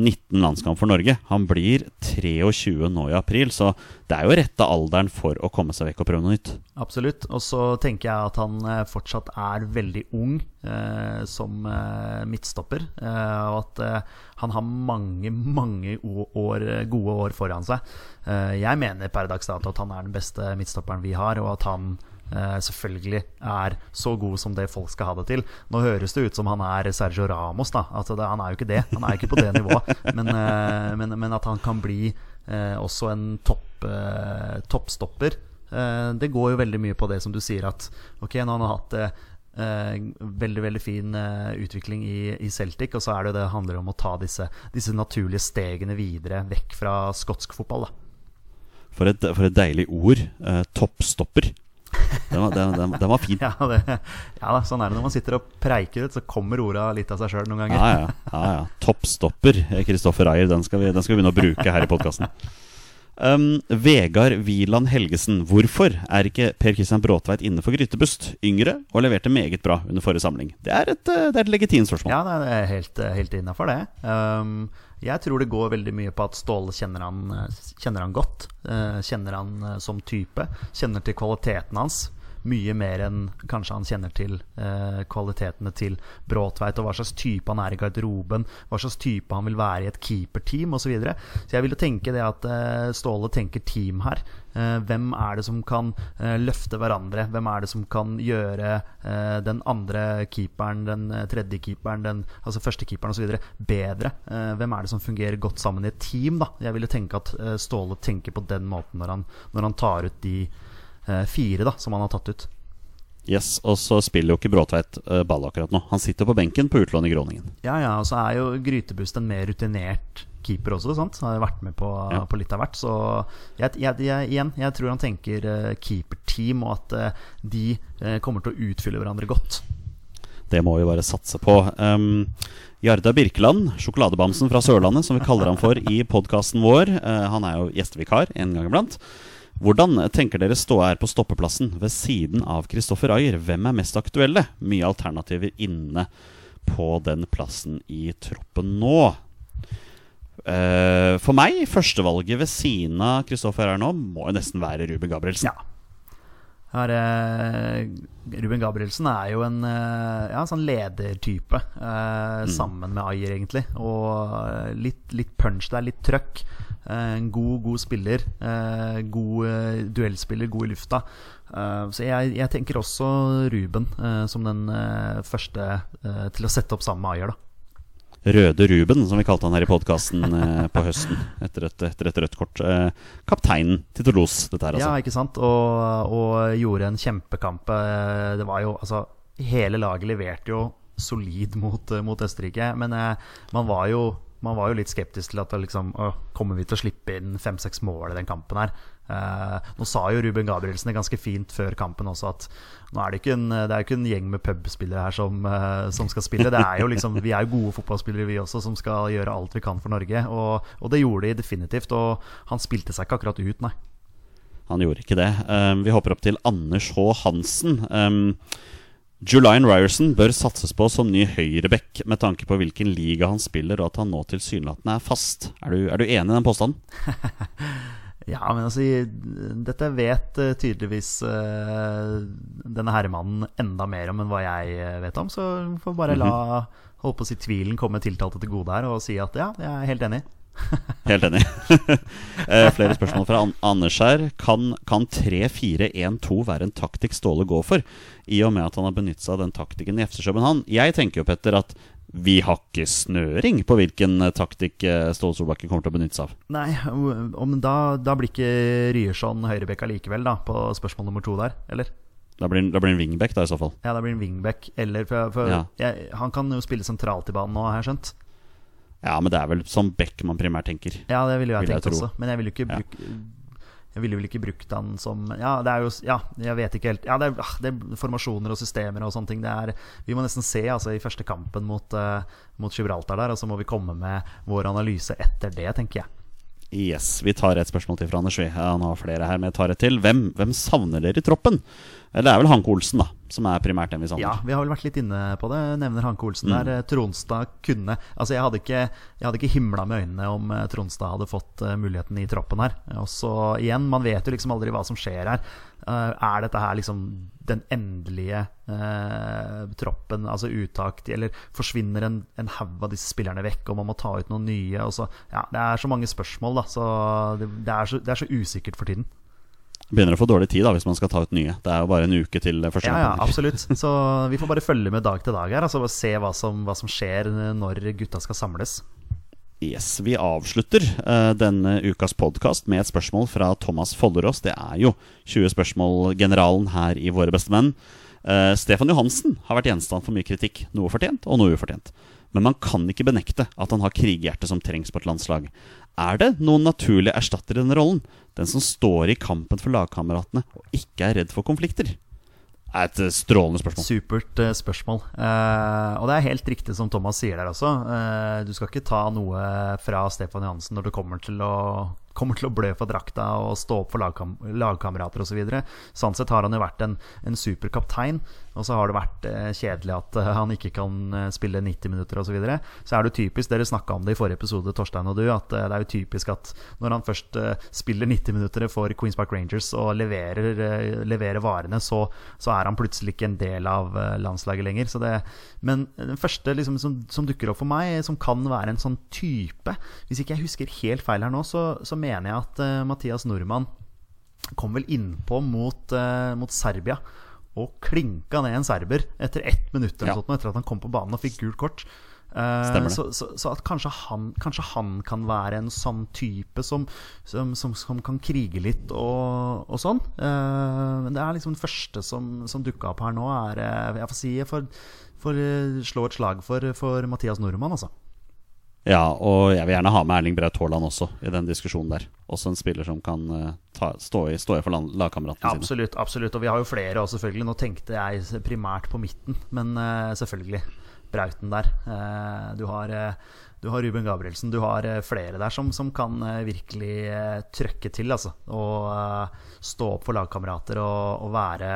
19 landskamp for Norge. Han blir 23 nå i april, så det er jo rette alderen for å komme seg vekk og prøve noe nytt. Absolutt. Og så tenker jeg at han eh, fortsatt er veldig ung eh, som eh, midtstopper. Eh, og at eh, han har mange, mange år, gode år foran seg. Eh, jeg mener per dags dato at han er den beste midtstopperen vi har, og at han selvfølgelig er så god som det folk skal ha det til. Nå høres det ut som han er Sergio Ramos, da. Altså, det, han er jo ikke det. Han er ikke på det <laughs> nivået. Men, eh, men, men at han kan bli eh, også en topp, eh, toppstopper. Eh, det går jo veldig mye på det som du sier, at ok, nå har han hatt eh, eh, veldig veldig fin eh, utvikling i, i Celtic, og så er det det handler om å ta disse, disse naturlige stegene videre vekk fra skotsk fotball. For et, for et deilig ord. Eh, toppstopper. Den var, den, den, den var fin. <laughs> Ja, det, ja sånn er det når man sitter og preiker ut, så kommer orda litt av seg sjøl noen ganger. Ja, ja. ja, ja. Toppstopper, Kristoffer Ayer. Den skal, vi, den skal vi begynne å bruke her i podkasten. Um, Vegard Wieland Helgesen. Hvorfor er ikke Per Kristian Bråtveit inne for Grytebust? Yngre og leverte meget bra under forrige samling. Det er et, eh, det er et legitimt spørsmål. Ja, det er helt, helt innafor det. Um, jeg tror det går veldig mye på at Ståle kjenner han, kjenner han godt. eh, kjenner han eh, som type. Kjenner til kvaliteten hans. Mye mer enn kanskje han kjenner til eh, kvalitetene til Bråtveit, og hva slags type han er i garderoben, hva slags type han vil være i et keeperteam osv. Så, videre. så jeg vil tenke det at eh, Ståle tenker team her. Eh, hvem er det som kan eh, løfte hverandre? Hvem er det som kan gjøre eh, den andre keeperen, den eh, tredje keeperen, den, altså første keeperen osv. bedre? Hvem er det som fungerer godt sammen i et team? da? Jeg ville tenke at Ståle tenker på den måten når han, når han tar ut de fire da, som han har tatt ut. Yes, Og så spiller jo ikke Bråtveit eh, ball akkurat nå. Han sitter på benken på utlån i Groningen. Ja, ja, og så er jo Grytebust en mer rutinert keeper også, sant? Han har vært med på, Ja. på litt av hvert. Så jeg, jeg, jeg, igjen, jeg tror han tenker uh, keeperteam, og at uh, de uh, kommer til å utfylle hverandre godt. Det må vi bare satse på. Um, Jarda Birkeland, sjokoladebamsen fra Sørlandet, som vi kaller han for i podkasten vår. Uh, han er jo gjestevikar en gang iblant. Hvordan tenker dere stå her på stoppeplassen ved siden av Kristoffer Ayer? Hvem er mest aktuelle? Mye alternativer inne på den plassen i troppen nå. Uh, for meg, førstevalget ved siden av Kristoffer Ayer nå må jo nesten være Ruben Gabrielsen. Ja. Her, uh, Ruben Gabrielsen er jo en uh, ja, sånn ledertype, mm. sammen med Ayer, egentlig. Og litt, litt punch der, litt trøkk. Eh, en god, god spiller. Eh, god eh, duellspiller, god i lufta. Eh, så jeg, jeg tenker også Ruben som den første til å sette opp sammen med Ayer, da. Røde Ruben, som vi kalte han her i podkasten eh, på høsten etter et, etter et rødt kort. Eh, kapteinen til Toulouse, dette her, altså. Ja, ikke sant? Og, og gjorde en kjempekamp. Det var jo Altså, hele laget leverte jo solid mot, mot Østerrike. Men eh, man var jo man var jo litt skeptisk til at liksom, å, kommer vi til å slippe inn fem-seks mål i den kampen her. Eh, nå sa jo Ruben Gabrielsen det ganske fint før kampen også at nå er det ikke en, det er ikke en gjeng med pubspillere her som, eh, som skal spille. Det er jo liksom, vi er jo gode fotballspillere vi også som skal gjøre alt vi kan for Norge. Og, og det gjorde de definitivt. Og han spilte seg ikke akkurat ut, nei. Han gjorde ikke det. Um, vi hopper opp til Anders H. Hansen. Um, Julian Ryerson bør satses på som ny høyreback med tanke på hvilken liga han spiller, og at han nå tilsynelatende er fast. Er du, er du enig i den påstanden? <laughs> Ja, men altså Dette vet eh, tydeligvis uh, denne herremannen enda mer om enn hva jeg eh, vet om. Så får bare la holdt på å si tvilen komme tiltalte til gode her og si at ja, jeg er helt enig. <laughs> Helt enig. <laughs> Eh, Flere spørsmål fra An Anders her. Kan, kan 3-4-1-2 være en taktikk Ståle går for, i og med at han har benyttet seg av den taktikken i FC København? Jeg tenker jo, Petter, at vi har ikke snøring på hvilken eh, taktikk eh, Ståle Solbakken kommer til å benytte seg av. Nei, om da, da blir ikke Ryerson høyrebekk allikevel, da, på spørsmål nummer to der, eller? Da blir, da blir en wingback, da, i så fall. Ja, da blir en wingback. Eller for, for Ja. jeg, Han kan jo spille sentralt i banen nå, har jeg skjønt. Ja, men det er vel som Beck man primært tenker. Ja, det ville jeg Vil jeg tenkt også. Men jeg vil jo ikke Ja. bruke jeg ville vel ikke brukt han som Ja, det er jo Ja, jeg vet ikke helt Ja, det er, ah, det er formasjoner og systemer og sånne ting. Det er, vi må nesten se altså, i første kampen mot, uh, mot Gibraltar der, og så må vi komme med vår analyse etter det, tenker jeg. Yes, Vi tar et spørsmål til fra Anders. Han har flere her, men jeg tar et til. Hvem, hvem savner dere i troppen? Eller det er vel Hanke Olsen, da, som er primært den vi savner. Ja, vi har vel vært litt inne på det. Nevner Hanke Olsen mm. der. Eh, Tronstad kunne Altså, jeg hadde ikke, jeg hadde ikke himla med øynene om eh, Tronstad hadde fått muligheten i troppen her. Og så igjen, man vet jo liksom aldri hva som skjer her. Er dette her liksom den endelige eh, troppen, altså uttak Eller forsvinner en, en haug av disse spillerne vekk, og man må ta ut noen nye? Og så, ja, det er så mange spørsmål, da. Så det, det, er så, det er så usikkert for tiden. Begynner å få dårlig tid da hvis man skal ta ut nye. Det er jo bare en uke til første Ja, ja, absolutt. Så vi får bare følge med dag til dag her. Altså Se hva som, hva som skjer når gutta skal samles. Yes, Vi avslutter uh, denne ukas podkast med et spørsmål fra Thomas Follerås. Det er jo 20 spørsmål-generalen her i Våre bestemenn. Uh, Stefan Johansen har vært gjenstand for mye kritikk. Noe fortjent og noe ufortjent. Men man kan ikke benekte at han har krighjerte som trengs på et landslag. Er det noen naturlige erstatter i denne rollen? Den som står i kampen for lagkameratene og ikke er redd for konflikter? Det er et eh, strålende spørsmål. Supert uh, spørsmål. Uh, og det er helt riktig som Thomas sier der også. Du skal ikke ta noe fra Stefan Johansen når du kommer til å kommer til å blø for drakta og stå opp for lagkam lagkamerater osv. Så sånn sett har han jo vært en, en superkaptein. Og så har det vært eh, kjedelig at uh, han ikke kan uh, spille 90 minutter osv. Så, videre. så er det typisk, dere snakka om det i forrige episode, Torstein og du, at uh, det er jo typisk at når han først spiller 90 minutter for Queens Park Rangers og leverer, leverer varene, så, så, er han plutselig ikke en del av landslaget lenger. Det, men den første liksom, som, som, dukker opp for meg, som kan være en sånn type Hvis ikke jeg husker helt feil her nå, så, så mener jeg at Mathias Nordmann kom vel innpå mot, mot Serbia og klinka ned en serber etter ett minutt eller ja. sånt, etter at han kom på banen og fikk gult kort. Uh, så, så, så, at kanskje han, kanskje han, kan være en sånn type som, som, som, som kan krige litt og, og sånn. Uh, men det er liksom det første som, som dukka opp her nå, er uh, Jeg får si jeg får, får slå et slag for, for Mathias Nordmann, altså. Ja, og jeg vil gjerne ha med Erling Braut Haaland også i den diskusjonen der. Også en spiller som kan uh, ta, stå, i, stå, i, for lagkameratene ja, absolutt, sine. Absolutt. Og vi har jo flere også, selvfølgelig. Nå tenkte jeg primært på midten, men uh, selvfølgelig. Brauten der. Uh, du har du har Ruben Gabrielsen, du har flere der som, som kan virkelig trøkke til. Altså, og stå opp for lagkamerater og, og være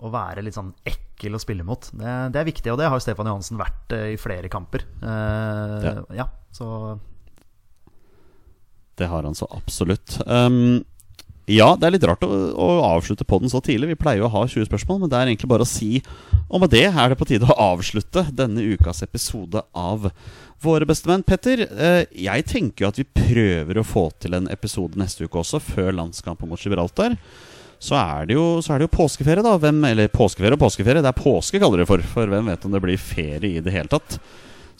å være litt sånn ekkel å spille mot. Det, det, er viktig, og det har Stefan Johansen vært uh, i flere kamper. Uh, ja. ja. så Det har han så absolutt. Um, ja, det er litt rart å, å avslutte den så tidlig. Vi pleier jo å ha 20 spørsmål, men det er egentlig bare å si Og med det er det på tide å avslutte denne ukas episode av Våre bestemenn. Petter, uh, jeg tenker jo at vi prøver å få til en episode neste uke også, før landskampen mot Gibraltar så er det jo, er det jo påskeferie, da. Hvem, eller påskeferie og påskeferie. Det er påske, kaller det for. For hvem vet om det blir ferie i det hele tatt.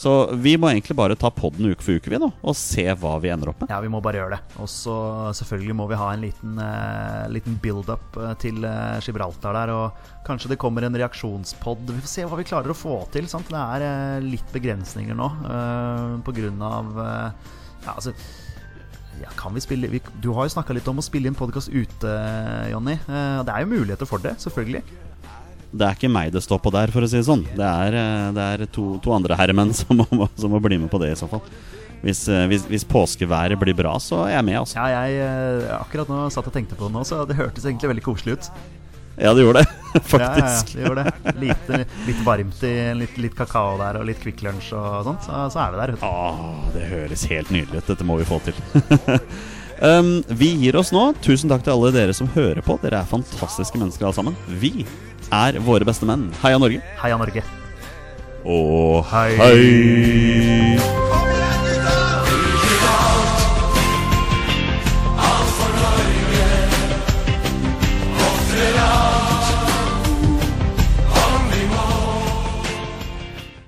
Så vi må egentlig bare ta podden uke for uke vi nå og se hva vi ender opp med. Ja, vi må bare gjøre det. Og så selvfølgelig må vi ha en liten, uh, liten build-up eh, til uh, Gibraltar der. Og kanskje det kommer en reaksjonspod. Vi får se hva vi klarer å få til. Sant? Det er uh, litt begrensninger nå på grunn av ja, altså ja, kan vi spille vi, Du har jo snakka litt om å spille inn podkast ute, Jonny. Eh, det er jo muligheter for det, selvfølgelig. Det er ikke meg det står på der, for å si det sånn. Det er, eh, det er to, to, andre herremenn <laughs> som må, som må, bli med på det, i så fall. Hvis, eh, hvis, hvis, påskeværet blir bra, så er jeg med, altså. Ja, jeg akkurat nå satt og tenkte på det nå, så det hørtes egentlig veldig koselig ut. Ja, det gjorde det, <laughs> faktisk. Ja, ja, det det. Lite, litt varmt i litt, litt, kakao der og litt Kvikk Lunsj og sånt, så, så, er det der. Åh, det høres helt nydelig ut. Dette må vi få til. <laughs> um, vi gir oss nå. Tusen takk til alle dere som hører på. Dere er fantastiske mennesker alle sammen. Vi er våre beste menn. Heia Norge. Heia Norge. Og hei. hei.